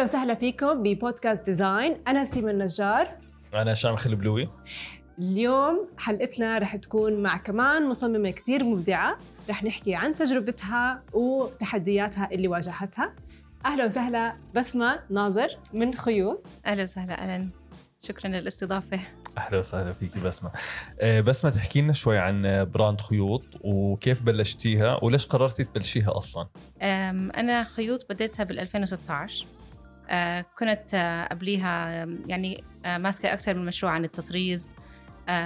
أهلا وسهلا فيكم ببودكاست Design. أنا سيما النجار. أنا هشام خلبلوي. اليوم حلقتنا رح تكون مع كمان مصممة كتير مبدعة. رح نحكي عن تجربتها وتحدياتها اللي واجهتها. أهلا وسهلا بسمة ناظر من خيوط أهلا وسهلا أهلا. شكرا للاستضافة. أهلا وسهلا فيكي بسمة. آه، بسمة تحكي لنا شوي عن brand خيوط وكيف بلشتيها وليش قررتي تبلشيها أصلا؟ أم، أنا خيوط بديتها بال 2016 أه، كنت أه، قبليها يعني أه، ماسكة أكثر من مشروع عن التطريز.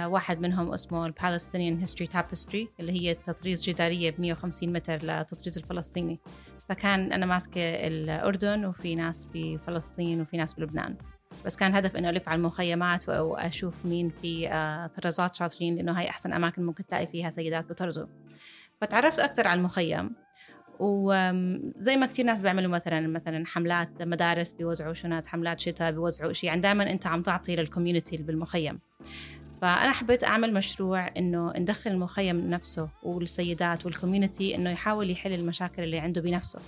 واحد منهم اسمه ال Palestinian History Tapestry اللي هي تطريز جدارية ب 150 متر للتطريز الفلسطيني. فكان أنا ماسكة الأردن وفي ناس بفلسطين وفي ناس بلبنان. بس كان هدف إنه ألف على المخيمات واشوف مين في آه، طرازات شاطرين لأنه هاي أحسن أماكن ممكن تلاقي فيها سيدات بطرزوا فتعرفت أكثر على المخيم. وزي ما كثير ناس بيعملوا مثلا مثلا حملات مدارس بيوزعوا شنط حملات شتاء بيوزعوا شيء يعني دائما أنت عم تعطي لل community اللي بالمخيم. فأنا حبيت أعمل مشروع إنه ندخل المخيم نفسه والسيدات وال community إنه يحاول يحل المشاكل اللي عنده بنفسه.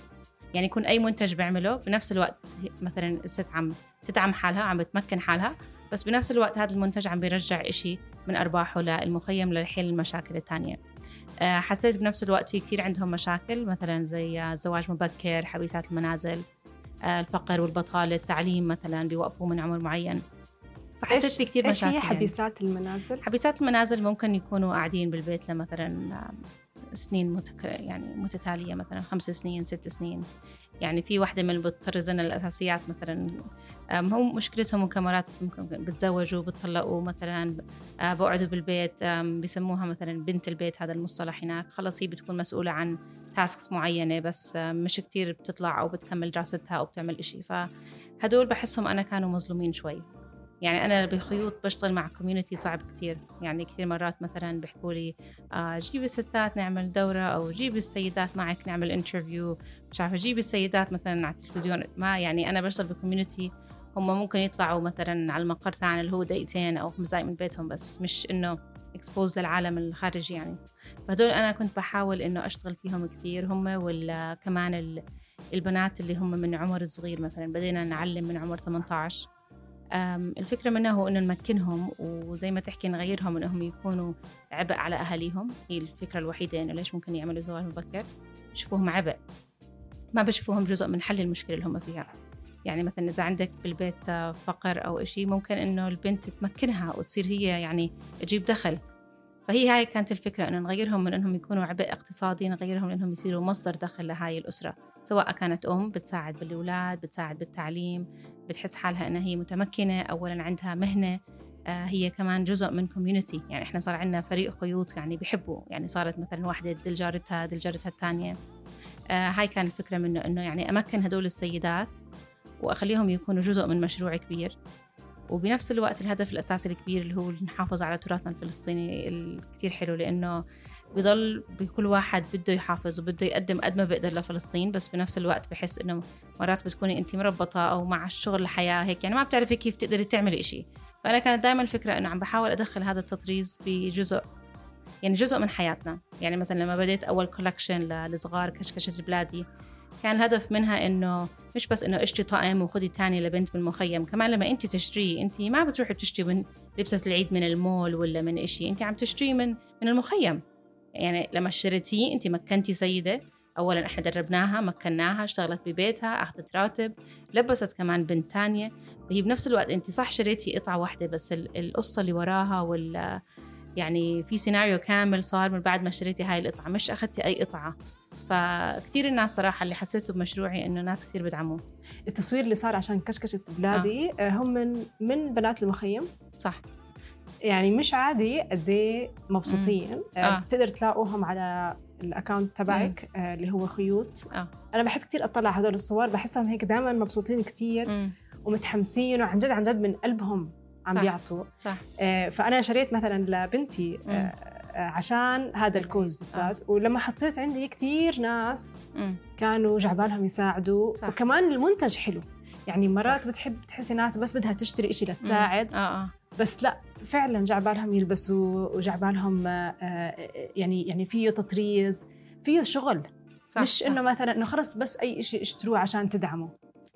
يعني يكون أي منتج بيعمله بنفس الوقت مثلا الست عم تدعم حالها عم بتمكن حالها بس بنفس الوقت هذا المنتج عم بيرجع إشي من أرباحه للمخيم لحل المشاكل الثانية آه، حسيت بنفس الوقت في كثير عندهم مشاكل مثلا زي آه، زواج مبكر حبيسات المنازل آه، الفقر والبطالة التعليم مثلا بيوقفوا من عمر معين فحسيت في كثير إيش مشاكل هي يعني. حبيسات المنازل؟ حبيسات المنازل ممكن يكونوا قاعدين بالبيت لمثلا سنين متك... يعني متتالية مثلا خمس سنين ست سنين يعني في واحدة من بتطرزنا الأساسيات مثلا هم مشكلتهم كمان مرات ممكن بتزوجوا بتطلقوا مثلا آه، بقعدوا بالبيت بسموها مثلا بنت البيت هذا المصطلح هناك. خلص هي بتكون مسؤولة عن tasks معينة بس آم، مش كتير بتطلع أو بتكمل دراستها أو بتعمل إشي. فهدول بحسهم أنا كانوا مظلومين شوي. يعني أنا بخيوط بشتغل مع community صعب كتير. يعني كثير مرات مثلا بيحكوا لي آه جيبي الستات نعمل دورة أو جيبي السيدات معك نعمل interview مش عارفة جيبي السيدات مثلا على التلفزيون. ما يعني أنا بشتغل ب community هم ممكن يطلعوا مثلا على المقر تاعنا اللي هو دقيقتين أو خمس دقايق من بيتهم بس مش إنه exposed للعالم الخارجي يعني. فهدول أنا كنت بحاول إنه أشتغل فيهم كثير هم وكمان ال- البنات اللي هم من عمر صغير مثلا. بدينا نعلم من عمر 18 أم، الفكرة منها هو إنه نمكنهم وزي ما تحكي نغيرهم إنهم يكونوا عبء على أهاليهم. هي الفكرة الوحيدة إنه ليش ممكن يعملوا زواج مبكر؟ بشوفوهم عبء. ما بشوفوهم جزء من حل المشكلة اللي هم فيها. يعني مثلا إذا عندك بالبيت فقر أو إشي ممكن إنه البنت تمكنها وتصير هي يعني تجيب دخل. فهي هاي كانت الفكرة إنه نغيرهم من إنهم يكونوا عبء اقتصادي نغيرهم إنهم يصيروا مصدر دخل لهاي الأسرة. سواء كانت أم بتساعد بالأولاد بتساعد بالتعليم بتحس حالها إنها هي متمكنة اولا عندها مهنة آه، هي كمان جزء من community يعني إحنا صار عندنا فريق خيوط يعني بيحبوا يعني صارت مثلا واحدة تدل جارتها تدل جارتها الثانية. آه، هاي كانت الفكرة منه إنه يعني أمكن هدول السيدات وأخليهم يكونوا جزء من مشروع كبير. وبنفس الوقت الهدف الأساسي الكبير اللي هو نحافظ على تراثنا الفلسطيني الكثير حلو لأنه بضل بكل واحد بده يحافظ وبده يقدم قد ما بيقدر لفلسطين بس بنفس الوقت بحس إنه مرات بتكوني انت مربطة أو مع الشغل الحياة هيك. يعني ما بتعرفي كيف تقدري تعملي إشي. فأنا كانت دائما الفكرة إنه عم بحاول أدخل هذا التطريز بجزء يعني جزء من حياتنا. يعني مثلا لما بديت أول كولكشن للصغار كشكشة بلادي كان الهدف منها إنه مش بس إنه اشتري طقم وخدي تاني لبنت بالمخيم كمان لما انت تشتريه انت ما بتروحي بتشتري من لبسة العيد من المول ولا من إشي انت عم تشتريه من من المخيم. يعني لما اشتريتيه انت مكنتي سيده اولا إحنا دربناها مكناها اشتغلت ببيتها أخذت راتب لبست كمان بنت تانية. فهي بنفس الوقت انت صح شريتي قطعة واحدة بس ال- القصة اللي وراها وال يعني في سيناريو كامل صار من بعد ما اشتريتي هاي القطعة مش أخذتي أي قطعة. فكتير الناس صراحة اللي حسيته بمشروعي إنه ناس كتير بدعموه. التصوير اللي صار عشان كشكشة بلادي آه. هم من من بنات المخيم؟ صح. يعني مش عادي قد إيه مبسوطين. آه. آه. بتقدر تلاقوهم على ال account تبعك آه اللي هو خيوط. آه. أنا بحب كثير أطلع على هدول الصور بحسهم هيك دائما مبسوطين كثير ومتحمسين وعن جد عن جد من قلبهم عم صح. بيعطوا. صح. آه فأنا شريت مثلا لبنتي مم. آه آه، عشان هذا الكوز بالذات. ولما حطيت عندي كثير ناس أمم، كانوا جعبالهم يساعدوا. صح. وكمان المنتج حلو. يعني مرات بتحب تحسي ناس بس بدها تشتري إشي لتساعد. آه آه. بس لا فعلا جعبالهم يلبسوا وجعبالهم آه، آه، يعني يعني فيه تطريز فيه شغل. صح مش صح. إنه مثلا إنه خلص بس أي شيء اشتروه عشان تدعموا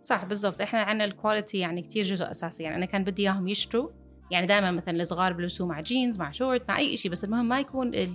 صح بالضبط. إحنا عندنا ال quality يعني كتير جزء أساسي. يعني أنا كان بدي إياهم يشتروا. يعني دائما مثلا الصغار بلبسوه مع جينز مع شورت مع أي شيء بس المهم ما يكون ال...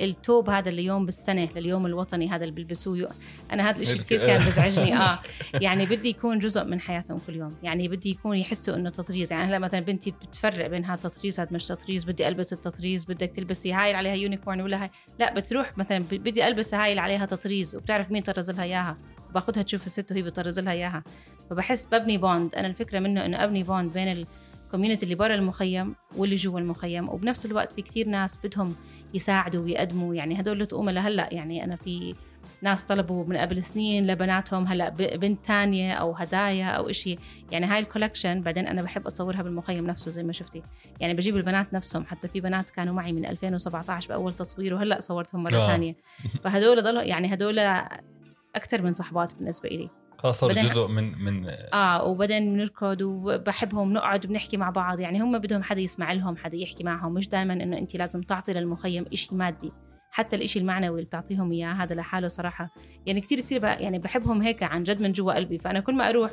الثوب هذا اليوم بالسنة لليوم الوطني هذا اللي بيلبسوه أنا هذا الشيء كثير كان بزعجني. آه يعني بدي يكون جزء من حياتهم كل يوم. يعني بدي يكون يحسوا إنه تطريز. يعني هلا مثلا بنتي بتفرق بين هذا تطريز هذا مش تطريز بدي ألبس التطريز بدك تلبسي هاي اللي عليها unicorn ولا هاي. لا بتروح مثلا بدي ألبس هاي اللي عليها تطريز وبتعرف مين طرز لها إياها. باخذها تشوف الست وهي بتطرز لها إياها. فبحس ببني bond أنا الفكرة منه إنه أبني bond بين ال community اللي برا المخيم واللي جوا المخيم. وبنفس الوقت في كثير ناس بدهم يساعدوا ويقدموا. يعني هدول تقوم لهلأ يعني أنا في ناس طلبوا من قبل سنين لبناتهم هلأ بنت تانية أو هدايا أو إشي. يعني هاي ال collection بعدين أنا بحب أصورها بالمخيم نفسه زي ما شفتي. يعني بجيب البنات نفسهم حتى في بنات كانوا معي من 2017 بأول تصوير وهلأ صورتهم مرة ثانية فهدول ضلوا يعني هدول أكثر من صحبات بالنسبة لي صار جزء من من آه وبعدين بنركض وبحبهم نقعد وبنحكي مع بعض. يعني هم بدهم حدا يسمع لهم حدا يحكي معهم. مش دائما إنه انت لازم تعطي للمخيم شيء مادي. حتى الإشي المعنوي اللي بتعطيهم إياه هذا لحاله صراحة. يعني كثير كثير يعني بحبهم هيك عن جد من جوا قلبي. فأنا كل ما أروح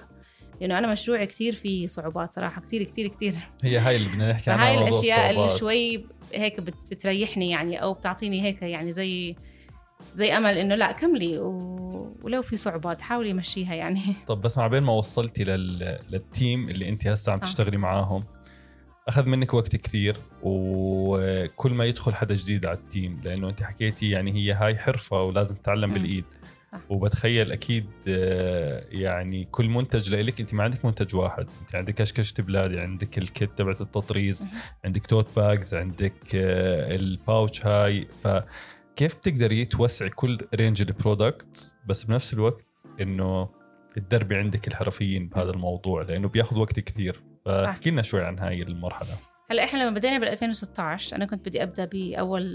لأنه أنا مشروعي كثير في صعوبات صراحة. كثير كثير كثير هي هاي اللي بدنا نحكي عنها هاي الأشياء اللي شوي هيك بتريحني يعني أو بتعطيني هيك يعني زي زي أمل إنه لا كملي و... ولو في صعوبات حاولي مشيها يعني. طب بس مع بين ما وصلتي لل... لل team اللي أنت هسه عم تشتغلي معاهم أخذ منك وقت كثير وكل ما يدخل حدا جديد على ال team لأنه أنت حكيتي يعني هي هاي حرفة ولازم تتعلم بالإيد. صح. وبتخيل أكيد آه، يعني كل منتج لإلك أنت ما عندك منتج واحد أنت عندك كشكشه بلادي عندك ال kit تبعت التطريز عندك tote bags عندك آه، ال pouch هاي ف كيف بتقدري توسعي كل range ال product بس بنفس الوقت إنه تدربي عندك الحرفيين بهذا الموضوع لأنه بياخذ وقت كثير. فاحكي لنا شوي عن هاي المرحلة. هلأ إحنا لما بدينا بال 2016 أنا كنت بدي أبدأ بأول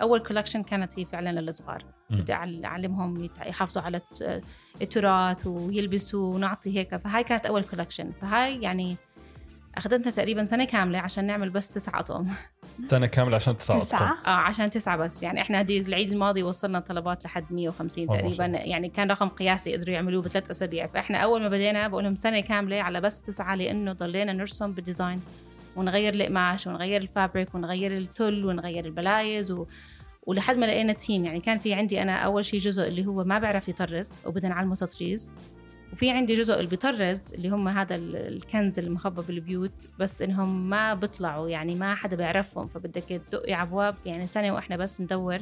أول collection كانت هي فعلا للصغار. بدي أعلمهم يحافظوا على التراث ويلبسوا ونعطي هيك. فهاي كانت أول collection فهاي يعني أخذتنا تقريبا سنة كاملة عشان نعمل بس تسعة أطقم. سنة كاملة عشان تسعة تسعة؟ آه عشان تسعة بس. يعني إحنا هدي العيد الماضي وصلنا طلبات لحد 150 تقريبا. يعني كان رقم قياسي قدروا يعملوه بثلاث أسابيع. فإحنا أول ما بدينا بقول لهم سنة كاملة على بس تسعة لأنه ضلينا نرسم بال design. ونغير القماش ونغير ال fabric ونغير التل ونغير البلايز و... ولحد ما لقينا team يعني كان في عندي أنا أول شيء جزء اللي هو ما بيعرف يطرز وبدنا نعلمه تطريز. وفي عندي جزء اللي بيطرز اللي هم هذا الكنز المخبى بالبيوت بس إنهم ما بيطلعوا يعني ما حدا بيعرفهم فبدك تدقي أبواب. يعني سنة وإحنا بس ندور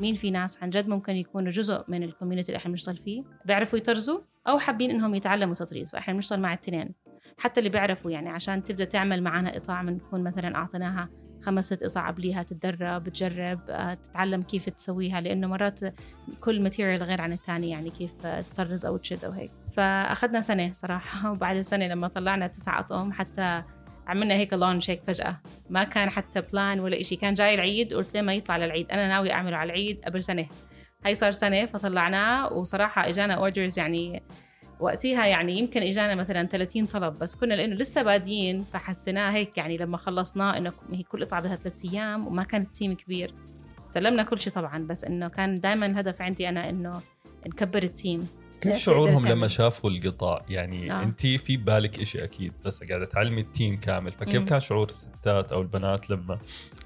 مين في ناس عن جد ممكن يكونوا جزء من الكوميونتي اللي إحنا بنشتغل فيه. بيعرفوا يطرزوا أو حابين إنهم يتعلموا تطريز فإحنا بنشتغل مع الاثنين حتى اللي بيعرفوا يعني عشان تبدأ تعمل معنا قطاع بنكون مثلا أعطيناها خمس ست قطع قبليها تتدرب تجرب آه، تتعلم كيف تسويها لأنه مرات كل material غير عن الثاني يعني كيف تطرز أو تشد أو هيك. فأخذنا سنة صراحة وبعد السنة لما طلعنا تسع أطقم حتى عملنا هيك launch هيك فجأة. ما كان حتى plan ولا إشي كان جاي العيد قلت لما يطلع للعيد؟ أنا ناوي أعمله على العيد قبل سنة. هاي صار سنة فطلعناه وصراحة إجانا orders يعني وقتها يعني يمكن إجانا مثلا 30 طلب بس كنا لأنه لسه بادين فحسيناه هيك يعني لما خلصناه إنه هي كل قطعه بدها ثلاث أيام وما كان ال team كبير. سلمنا كل شيء طبعا بس إنه كان دائما الهدف عندي أنا إنه نكبر ال team. كيف شعورهم لما شافوا القطع؟ يعني آه. انت في بالك إشي أكيد بس قاعدة تعلمي ال team كامل فكيف م. كان شعور الستات أو البنات لما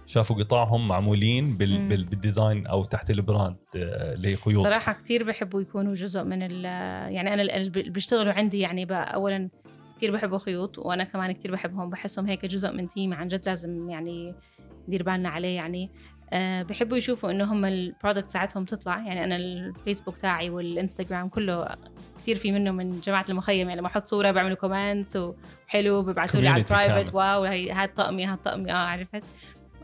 شافوا قطعهم معمولين بال... بال... بال design أو تحت ال brand آه، اللي هي خيوط؟ صراحة كثير بحبوا يكونوا جزء من ال... يعني أنا اللي بيشتغلوا عندي يعني بقى اولا كثير بحبوا خيوط وأنا كمان كثير بحبهم بحسهم هيك جزء من team عن جد لازم يعني ندير بالنا عليه يعني. بحبوا يشوفوا إنه هم ال product تاعتهم تطلع. يعني أنا الفيسبوك تاعي والإنستغرام كله كثير في منه من جماعة المخيم. يعني لما أحط صورة بيعملوا comments وحلو ببعثوا لي على ال private wow هي هاد طقمي هاد طقمي. آه عرفت؟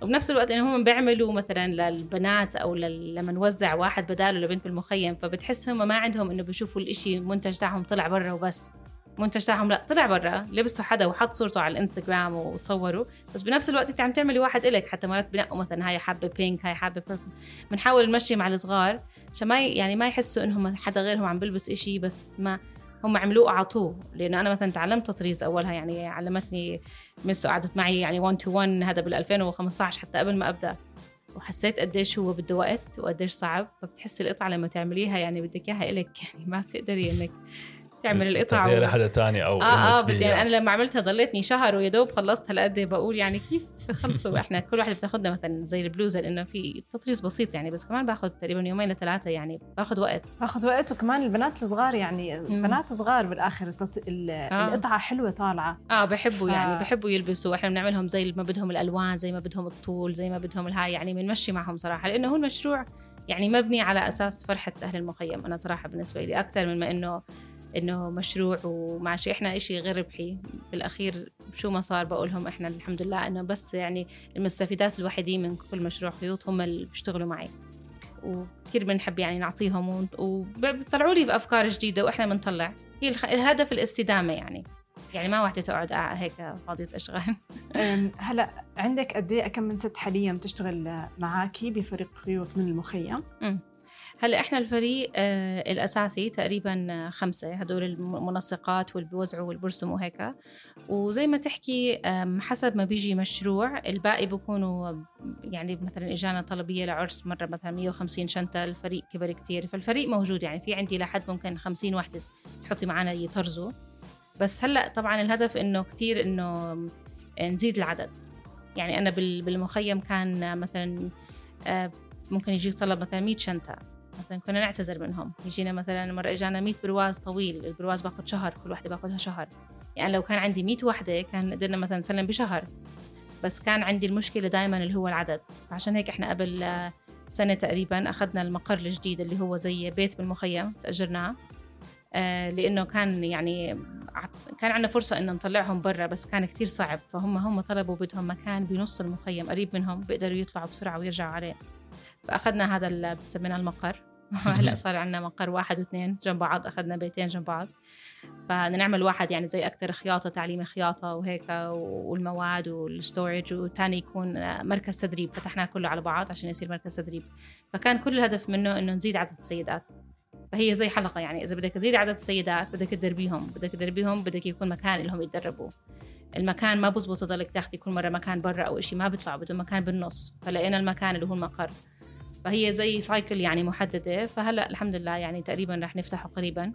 وبنفس الوقت لأنه هم بيعملوا مثلا للبنات أو لما نوزع واحد بداله لبنت بالمخيم فبتحس هم ما عندهم إنه بيشوفوا الإشي المنتج تاعهم طلع برا وبس. المنتج تاعهم لا طلع برا لبسوا حدا وحط صورته على الإنستغرام وتصوروا بس بنفس الوقت انت عم تعملي واحد إلك حتى مرات بنقوا مثلا هاي حابة pink هاي حابة purple بنحاول نمشي مع الصغار عشان ما يعني ما يحسوا إنهم حدا غيرهم عم بلبس إشي بس ما هم عملوه اعطوه لأنه أنا مثلا تعلمت تطريز أولها يعني علمتني Miss قعدت معي يعني 1 to 1 هذا بال 2015 حتى قبل ما أبدأ. وحسيت قديش هو بده وقت وقديش صعب فبتحسي القطعة لما تعمليها يعني بدك إياها إلك يعني ما بتقدري إنك تعمل القطع و... لحدا تاني أو آه آه بدي يعني أنا لما عملتها ضليتني شهر ويا دوب خلصت هالقد بقول يعني كيف بخلصوا؟ إحنا كل واحد بتاخذنا مثلا زي البلوزة لأنه في تطريز بسيط يعني بس كمان باخذ تقريبا يومين لثلاثة يعني باخذ وقت. باخذ وقت وكمان البنات الصغار يعني مم. بنات صغار بالآخر التط... آه. القطعة حلوة طالعة. آه بحبوا ف... يعني بحبوا يلبسوا. إحنا بنعملهم زي ما بدهم الألوان زي ما بدهم الطول زي ما بدهم الهاي يعني بنمشي معهم صراحة. لأنه هو المشروع يعني مبني على أساس فرحة أهل المخيم. أنا صراحة بالنسبة لي أكثر من ما إنه إنه مشروع وماشي إحنا إشي غير ربحي. بالأخير شو ما صار بقولهم إحنا الحمد لله إنه بس يعني المستفيدات الوحيدين من كل مشروع خيوط هم اللي بيشتغلوا معي. وكثير بنحب يعني نعطيهم وبيطلعوا لي بأفكار جديدة وإحنا بنطلع. هي الهدف الاستدامة يعني. يعني ما وحدة تقعد هيك فاضية أشغال. هلأ عندك قد إيه كم من ست حاليا بتشتغل معاكي بفريق خيوط من المخيم؟ هلا إحنا الفريق آه الأساسي تقريبا خمسة هدول المنسقات واللي بيوزعوا والبرسم وهيك. وزي ما تحكي حسب ما بيجي مشروع الباقي بيكونوا يعني مثلا إجانا طلبية لعرس مرة مثلا 150 شنطة الفريق كبر كتير. فالفريق موجود يعني في عندي لحد ممكن 50 وحده تحطي معنا يطرزوا. بس هلا طبعا الهدف إنه كتير إنه نزيد العدد. يعني أنا بالمخيم كان مثلا آه، ممكن يجي طلب مثلا 100 شنطة. مثلا كنا نعتذر منهم. يجينا مثلا مرة إجانا 100 برواز طويل البرواز باخذ شهر كل وحدة باخذها شهر. يعني لو كان عندي 100 وحدة كان قدرنا مثلا نسلم بشهر. بس كان عندي المشكلة دائما اللي هو العدد. فعشان هيك إحنا قبل سنة تقريبا أخذنا المقر الجديد اللي هو زي بيت بالمخيم تأجرناه. آه لأنه كان يعني كان عندنا فرصة إنه نطلعهم برا بس كان كتير صعب. فهم هم طلبوا بدهم مكان بنص المخيم قريب منهم بيقدروا يطلعوا بسرعة ويرجعوا عليه. فأخذنا هذا اللي سميناه المقر. هلا صار عندنا مقر واحد واثنين جنب بعض أخذنا بيتين جنب بعض. فبدنا نعمل واحد يعني زي أكثر خياطة تعليم خياطة وهيك والمواد وال storage وثاني يكون مركز تدريب. فتحناه كله على بعض عشان يصير مركز تدريب. فكان كل الهدف منه إنه نزيد عدد السيدات. فهي زي حلقة يعني إذا بدك تزيد عدد السيدات بدك تدربيهم بدك تدربيهم بدك يكون مكان لهم يتدربوا. المكان ما بزبط تضلك تاخذي كل مرة مكان برا أو شيء ما بيطلع بده مكان بالنص. فلقينا المكان اللي هو المقر. فهي زي cycle يعني محددة فهلأ الحمد لله يعني تقريبا رح نفتحه قريبا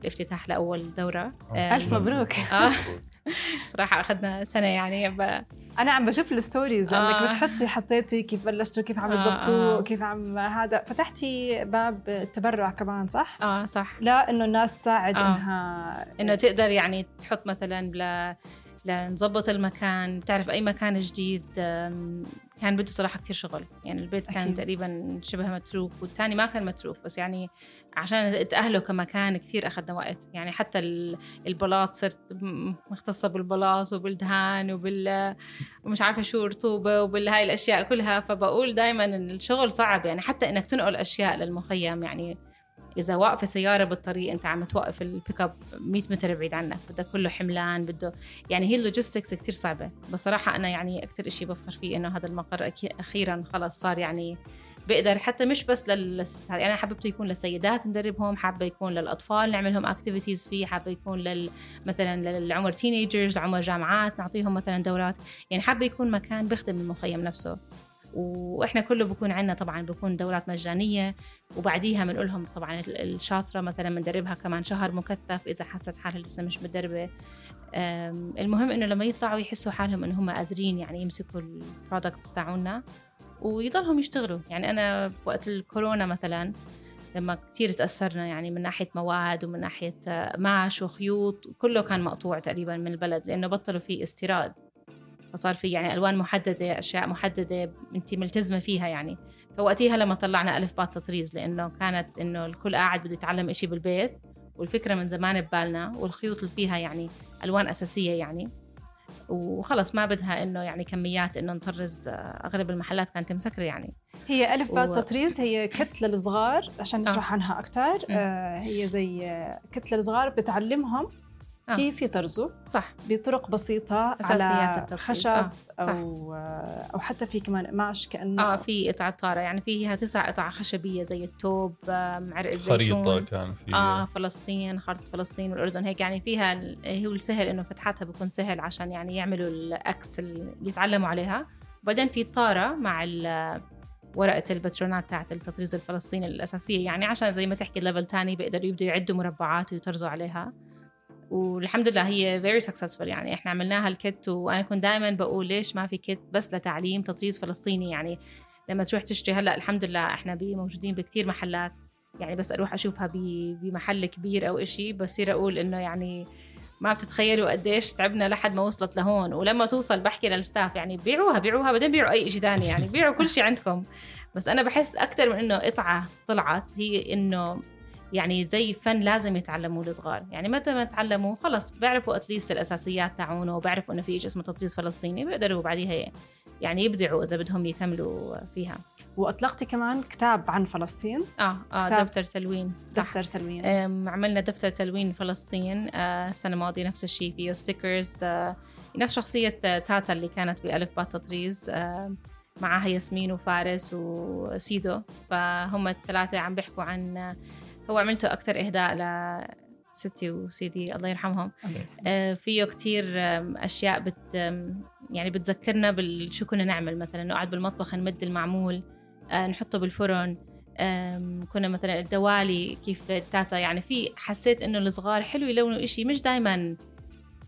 الافتتاح لأول دورة آه، ألف مبروك آه. صراحة أخذنا سنة يعني ب... أنا عم بشوف الستوريز لأنك آه. بتحطي حطيتي كيف بلشتوا كيف عم تزبطوا آه. كيف عم هذا فتحتي باب التبرع كمان صح آه صح لا إنه الناس تساعد آه. إنها إنه تقدر يعني تحط مثلا بلا لنظبط المكان بتعرف أي مكان جديد كان بده صراحة كثير شغل. يعني البيت كان أكيد. تقريبا شبه متروك والثاني ما كان متروك بس يعني عشان تأهله كمكان كثير أخذنا وقت. يعني حتى البلاط صرت مختصة بالبلاط وبالدهان وبال ومش عارفة شو رطوبة وبالهاي الأشياء كلها. فبقول دائما الشغل صعب. يعني حتى إنك تنقل أشياء للمخيم يعني إذا واقفة سيارة بالطريق أنت عم توقف ال pick up 100 متر بعيد عنك بدك كله حملان بده يعني هي ال logistics كثير صعبة. بصراحة أنا يعني أكثر شيء بفخر فيه إنه هذا المقر أخيرا خلص صار يعني بقدر حتى مش بس للستات يعني أنا حاببته يكون للسيدات ندربهم حابة يكون للأطفال نعمل لهم activities فيه حابة يكون لل مثلا للعمر teenagers عمر جامعات نعطيهم مثلا دورات. يعني حابة يكون مكان بيخدم المخيم نفسه. وإحنا كله بكون عندنا طبعا بكون دورات مجانية وبعديها بنقول لهم طبعا الشاطرة مثلا بندربها كمان شهر مكثف إذا حست حالها لسه مش مدربه المهم إنه لما يطلعوا يحسوا حالهم إنه هم قادرين يعني يمسكوا البرودكتس تاعونا ويضلهم يشتغلوا. يعني أنا وقت الكورونا مثلا لما كثير تأثرنا يعني من ناحية مواد ومن ناحية معش وخيوط كله كان مقطوع تقريبا من البلد لأنه بطلوا في استيراد. فصار في يعني ألوان محددة أشياء محددة انت ملتزمة فيها يعني. فوقتها لما طلعنا ألف باء تطريز لأنه كانت إنه الكل قاعد بده يتعلم إشي بالبيت والفكرة من زمان ببالنا والخيوط اللي فيها يعني ألوان أساسية يعني. وخلص ما بدها إنه يعني كميات إنه نطرز أغلب المحلات كانت مسكرة يعني. هي ألف باء و... تطريز هي كتلة الصغار عشان نشرح آه. عنها أكثر آه هي زي كتلة الصغار بتعلمهم آه. كيف يطرزوا؟ صح. بطرق بسيطة أساسيات على التطريز. خشب آه. أو أو حتى في كمان قماش كأنه آه في قطعة طارة يعني فيها تسع قطع خشبية زي التوب عرق الزيتون خريطة كان في آه فلسطين خريطة فلسطين والأردن هيك. يعني فيها هو السهل إنه فتحتها بيكون سهل عشان يعني يعملوا ال X اللي يتعلموا عليها. وبعدين في الطارة مع ورقة الباترونات تاعت التطريز الفلسطيني الأساسية. يعني عشان زي ما تحكي level تاني بيقدروا يبدوا يعدوا مربعات ويطرزوا عليها. والحمد لله هي very successful يعني إحنا عملناها ال kit وأنا كنت دائما بقول ليش ما في kit بس لتعليم تطريز فلسطيني؟ يعني لما تروح تشتري هلأ الحمد لله إحنا موجودين بكثير محلات. يعني بس أروح أشوفها بمحل كبير أو إشي بصير أقول إنه يعني ما بتتخيلوا قديش تعبنا لحد ما وصلت لهون. ولما توصل بحكي للستاف يعني بيعوها بيعوها بعدين بيعوا أي شيء ثاني يعني بيعوا كل شيء عندكم. بس أنا بحس أكثر من إنه قطعة طلعت هي إنه يعني زي فن لازم يتعلموه الصغار. يعني متى ما تعلموا خلص بيعرفوا اتليست الأساسيات تاعونه وبيعرفوا إنه في شيء اسمه تطريز فلسطيني بيقدروا بعديها يعني يبدعوا إذا بدهم يكملوا فيها. وأطلقتي كمان كتاب عن فلسطين؟ آه آه دفتر تلوين دفتر تلوين. عملنا دفتر تلوين فلسطين آه السنة الماضية نفس الشيء فيه stickers آه نفس شخصية تاتا اللي كانت بألف بات تطريز آه معها ياسمين وفارس وسيدو. فهم الثلاثة عم بيحكوا عن هو عملته أكثر إهداء ل ستي وسيدي الله يرحمهم. آه فيه كتير أشياء بت يعني بتذكرنا بالشو كنا نعمل. مثلا نقعد بالمطبخ نمد المعمول آه نحطه بالفرن كنا مثلا الدوالي كيف تاتا يعني في حسيت إنه الصغار حلو يلونوا إشي مش دائما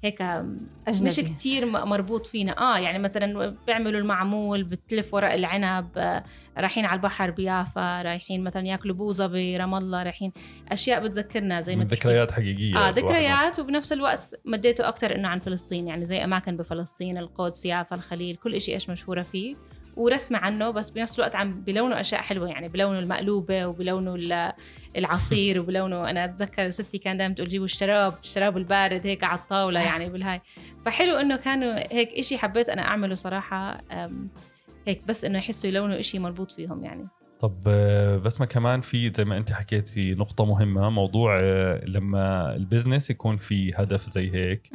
هيك أجنبي. مش كتير مربوط فينا. آه يعني مثلا بيعملوا المعمول بتلف ورق العنب آه رايحين على البحر بيافا رايحين مثلا ياكلوا بوظه برام الله رايحين أشياء بتذكرنا زي ما ذكريات حقيقية آه ذكريات وبنفس الوقت مديته أكثر إنه عن فلسطين. يعني زي أماكن بفلسطين القدس يافا الخليل كل شيء إيش مشهورة فيه. ورسمة عنه بس بنفس الوقت عم بلونوا أشياء حلوة. يعني بلونوا المقلوبة وبلونوا العصير وبلونه أنا أتذكر ستي كان دائما تقول جيبوا الشراب الشراب البارد هيك على الطاولة يعني بالهاي. فحلو إنه كانوا هيك إشي حبيت أنا أعمله صراحة هيك بس إنه يحسوا يلونوا إشي مربوط فيهم يعني. طب بس ما كمان في زي ما أنت حكيتي نقطة مهمة موضوع لما ال business يكون في هدف زي هيك.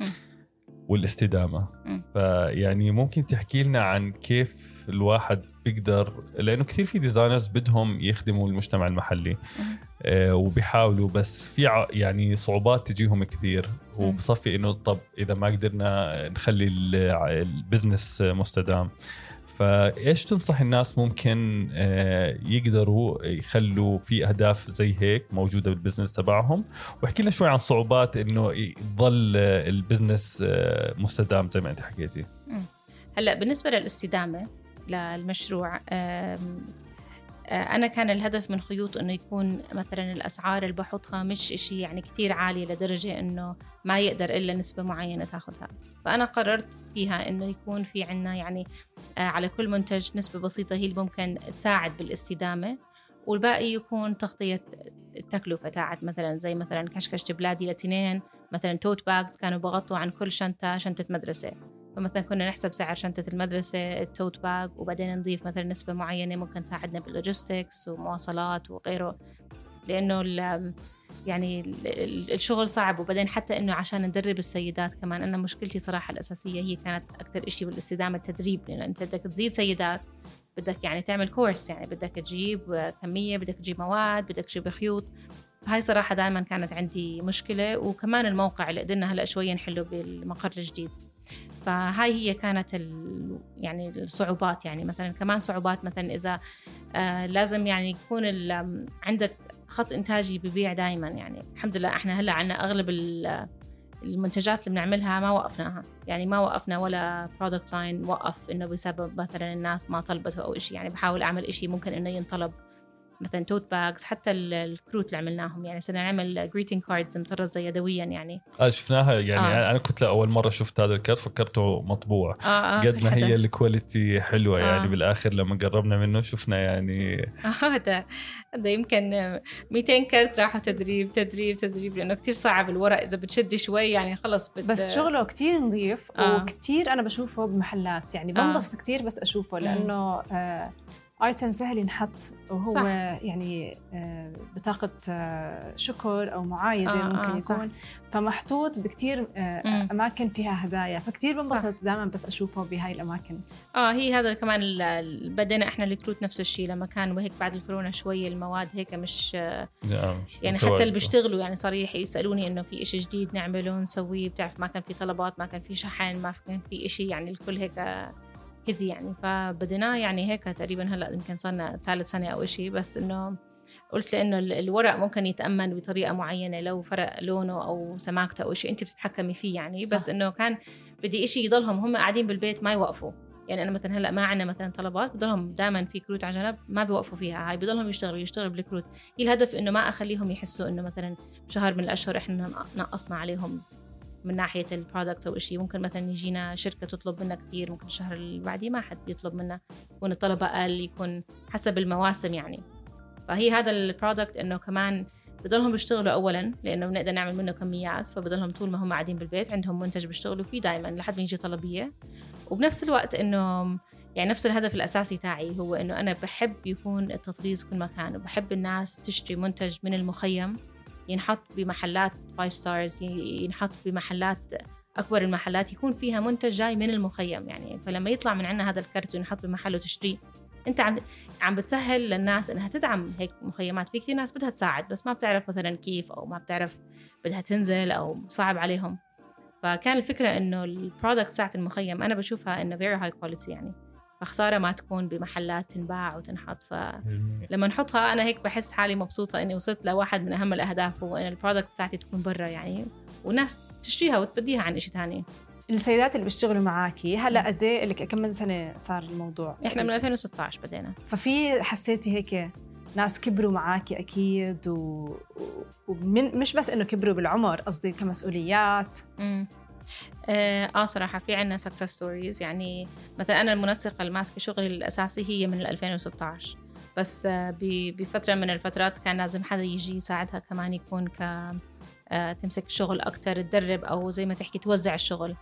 والاستدامة. فيعني ممكن تحكي لنا عن كيف الواحد بيقدر لأنه كثير في designers بدهم يخدموا المجتمع المحلي. آه وبيحاولوا بس في يعني صعوبات تجيهم كثير. وبصفي إنه طب إذا ما قدرنا نخلي ال business مستدام. فإيش تنصح الناس ممكن آه، يقدروا يخلوا في أهداف زي هيك موجودة بال business تبعهم؟ واحكي لنا شوي عن صعوبات إنه يضل ال business آه، مستدام زي ما أنت حكيتي. هلأ بالنسبة للاستدامة للمشروع آه، أنا كان الهدف من خيوط إنه يكون مثلا الأسعار اللي بحطها مش إشي يعني كتير عالية لدرجة إنه ما يقدر إلا نسبة معينة تاخذها. فأنا قررت فيها إنه يكون في عنا يعني آه، على كل منتج نسبة بسيطة هي اللي ممكن تساعد بالاستدامة والباقي يكون تغطية التكلفة تاعت مثلا زي مثلا كشكشة بلادي لتنين مثلا tote bags كانوا بغطوا عن كل شنطة شنطة مدرسة. فمثلا كنا نحسب سعر شنطة المدرسة ال tote bag وبعدين نضيف مثلا نسبة معينة ممكن تساعدنا بال logistics ومواصلات وغيره. لأنه يعني الشغل صعب وبعدين حتى إنه عشان ندرب السيدات كمان. أنا مشكلتي صراحة الأساسية هي كانت أكثر شيء بالاستدامة التدريب. لأن أنت بدك تزيد سيدات بدك يعني تعمل كورس يعني بدك تجيب كمية بدك تجيب مواد بدك تجيب خيوط. هاي صراحة دائما كانت عندي مشكلة وكمان الموقع اللي قدرنا هلأ شوية نحله بالمقر الجديد. فهاي هي كانت ال يعني الصعوبات. يعني مثلا كمان صعوبات مثلا إذا آه لازم يعني يكون عندك خط إنتاجي ببيع دائما يعني الحمد لله إحنا هلأ عندنا أغلب المنتجات اللي بنعملها ما وقفناها. يعني ما وقفنا ولا product line وقف إنه بسبب مثلا الناس ما طلبته أو شيء يعني بحاول أعمل شيء ممكن إنه ينطلب. مثلا tote bags حتى الكروت اللي عملناهم. يعني صرنا نعمل greeting cards مطرزة يدويا يعني. آه شفناها. يعني آه. أنا كنت اول مرة شفت هذا الكارت فكرته مطبوع. آه آه قد ما هي ال quality حلوة يعني. آه. يعني بالآخر لما قربنا منه شفنا يعني هذا هذا يمكن 200 كارت راحوا تدريب تدريب تدريب لأنه كثير صعب الورق. إذا بتشدي شوي يعني خلص بت... بس شغله كثير نظيف آه. وكثير أنا بشوفه بمحلات. يعني بنبسط آه. كثير بس أشوفه لأنه آه ايتم سهل ينحط وهو صح. يعني آه، بطاقة آه، شكر أو معايدة آه ممكن آه يكون. صح. فمحطوط بكتير آه، أماكن فيها هدايا. فكتير بنبسط دائما بس أشوفه بهاي الأماكن. آه هي هذا كمان بدينا إحنا الكروت نفس الشيء. لما كان وهيك بعد الكورونا شوي المواد هيك مش يعني حتى اللي بيشتغلوا يعني صريح يسألوني إنه في إشي جديد نعمله نسويه بتعرف ما كان في طلبات ما كان في شحن ما كان في إشي يعني الكل هيك كذي يعني. فبديناه يعني هيك تقريبا هلأ يمكن صرنا ثالث سنة أو إشي بس إنه قلت لأنه الورق ممكن يتأمن بطريقة معينة لو فرق لونه أو سماكته أو شيء أنت بتتحكمي فيه يعني. صح. بس إنه كان بدي شيء يضلهم هم قاعدين بالبيت ما يوقفوا. يعني أنا مثلا هلأ ما عندنا مثلا طلبات بضلهم دائما في كروت على جنب ما بيوقفوا فيها. هاي بضلهم يشتغلوا يشتغلوا بالكروت. هي الهدف إنه ما أخليهم يحسوا إنه مثلا بشهر من الأشهر إحنا نقصنا عليهم من ناحية ال product أو شيء ممكن مثلا يجينا شركة تطلب منا كثير ممكن الشهر اللي بعديه ما حد يطلب منا. يكون الطلب أقل يكون حسب المواسم يعني. فهي هذا ال product إنه كمان بضلهم بيشتغلوا اولا لأنه بنقدر نعمل منه كميات فبضلهم طول ما هم قاعدين بالبيت عندهم منتج بيشتغلوا فيه دائما لحد ما يجي طلبية. وبنفس الوقت إنه يعني نفس الهدف الأساسي تاعي هو إنه أنا بحب يكون التطريز كل مكان وبحب الناس تشتري منتج من المخيم. ينحط بمحلات five stars ينحط بمحلات أكبر المحلات يكون فيها منتج جاي من المخيم. يعني فلما يطلع من عندنا هذا الكرت وينحط بمحل وتشتريه أنت عم عم بتسهل للناس إنها تدعم هيك مخيمات. في كثير ناس بدها تساعد بس ما بتعرف مثلا كيف أو ما بتعرف بدها تنزل أو صعب عليهم. فكان الفكرة إنه ال product تاعت المخيم أنا بشوفها إنه very high quality يعني. فخساره ما تكون بمحلات تنباع وتنحط فلما نحطها أنا هيك بحس حالي مبسوطة إني وصلت لواحد من أهم الأهداف هو ان ال product تاعتي تكون برا يعني والناس تشتريها وتبديها عن شيء ثاني السيدات اللي بيشتغلوا معاكي هلأ قد إيه كم من سنة صار الموضوع؟ إحنا من 2016 بدينا. ففي حسيتي هيك ناس كبروا معاكي أكيد و... ومن مش بس إنه كبروا بالعمر قصدي كمسؤوليات. آه صراحة في عنا success stories يعني مثلا أنا المنسقة الماسكة شغلي الأساسي هي من 2016 بس آه بفترة من الفترات كان لازم حدا يجي يساعدها كمان يكون ك آه تمسك الشغل أكتر تدرب أو زي ما تحكي توزع الشغل.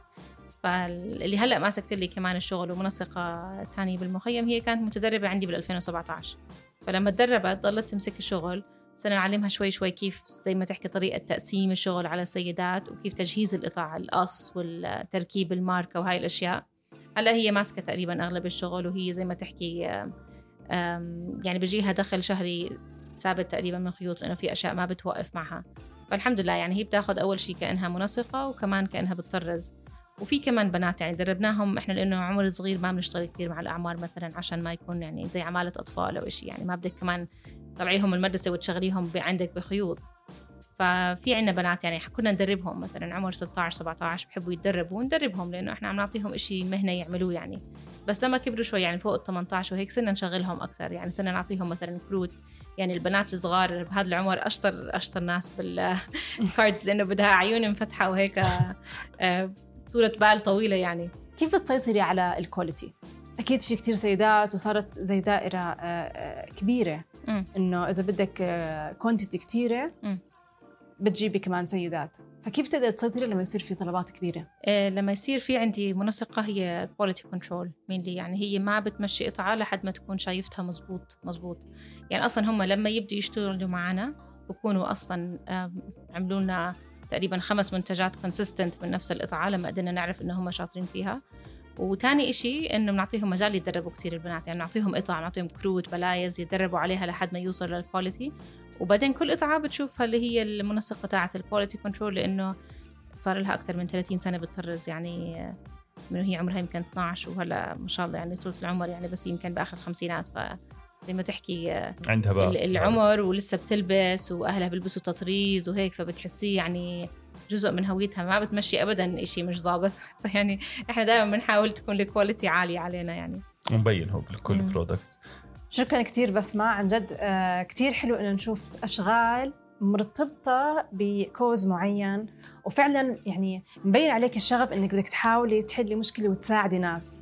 فاللي هلأ ماسكت لي كمان الشغل ومنسقة تانية بالمخيم هي كانت متدربة عندي بال 2017 فلما تدربت ضلت تمسك الشغل. صرنا نعلمها شوي شوي كيف زي ما تحكي طريقة تقسيم الشغل على السيدات وكيف تجهيز القطع القص والتركيب الماركة وهاي الأشياء. هلا هي ماسكة تقريبا أغلب الشغل وهي زي ما تحكي يعني بيجيها دخل شهري ثابت تقريبا من خيوط لأنه في أشياء ما بتوقف معها. فالحمد لله يعني هي بتاخذ أول شيء كأنها منسقة وكمان كأنها بتطرز. وفي كمان بنات يعني دربناهم إحنا لأنه عمر صغير ما بنشتغل كثير مع الأعمار مثلا عشان ما يكون يعني زي عمالة أطفال أو شيء يعني ما بدك كمان تطلعيهم المدرسة وتشغليهم عندك بخيوط. ففي عنا بنات يعني كنا ندربهم مثلا عمر 16 17 بحبوا يتدربوا ندربهم لأنه إحنا عم نعطيهم شيء مهنة يعملوه يعني. بس لما كبروا شوي يعني فوق ال 18 وهيك صرنا نشغلهم أكثر. يعني صرنا نعطيهم مثلا كروت. يعني البنات الصغار بهذا العمر أشطر أشطر ناس بال cards لأنه بدها عيون مفتحة وهيك آه، طولة بال طويلة يعني. كيف بتسيطري على ال quality؟ أكيد في كتير سيدات وصارت زي دائرة آه، آه، كبيرة. إنه إذا بدك quantity كتيرة بتجيبي كمان سيدات. فكيف تقدر تسيطري لما يصير في طلبات كبيرة؟ لما يصير في عندي منسقة هي quality control mainly يعني هي ما بتمشي قطعه لحد ما تكون شايفتها مزبوط مزبوط. يعني أصلا هم لما يبدوا يشتغلوا معنا بكونوا أصلا عملوا لنا تقريبا خمس منتجات consistent من نفس القطعة لما قدرنا نعرف إنه هم شاطرين فيها. وتاني إشي إنه بنعطيهم مجال يتدربوا كتير البنات يعني نعطيهم قطع نعطيهم كروت بلايز يتدربوا عليها لحد ما يوصل لل quality وبعدين كل قطعة بتشوفها اللي هي المنسقة تاعة ال quality control لأنه صار لها أكثر من 30 سنة بتطرز يعني من هي عمرها يمكن 12 وهلا ما شاء الله يعني طولة العمر يعني بس يمكن بآخر الخمسينات ف زي ما تحكي عندها بقى العمر ولسه بتلبس وأهلها بيلبسوا تطريز وهيك فبتحسيه يعني جزء من هويتها. ما بتمشي ابدا شيء مش ظابط. فيعني إحنا دائما بنحاول تكون ال quality عالية علينا يعني. مبين هو بكل product شكرا كثير بسمة عن جد. آه كثير حلو إنه نشوف أشغال مرتبطة ب cause معين. وفعلا يعني مبين عليك الشغف إنك بدك تحاولي تحلي مشكلة وتساعدي ناس.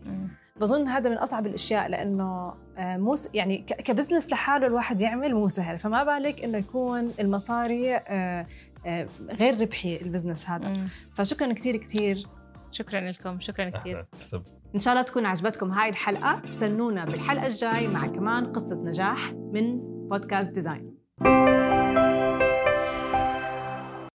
بظن هذا من أصعب الأشياء لأنه آه، مو يعني ك business لحاله الواحد يعمل مو سهل. فما بالك إنه يكون المصاري آه، آه، غير ربحي ال business هذا. مم. فشكرا كثير كثير شكرا لكم شكرا كثير إن شاء الله تكون عجبتكم هاي الحلقة. استنونا بالحلقة الجاي مع كمان قصة نجاح من بودكاست ديزاين.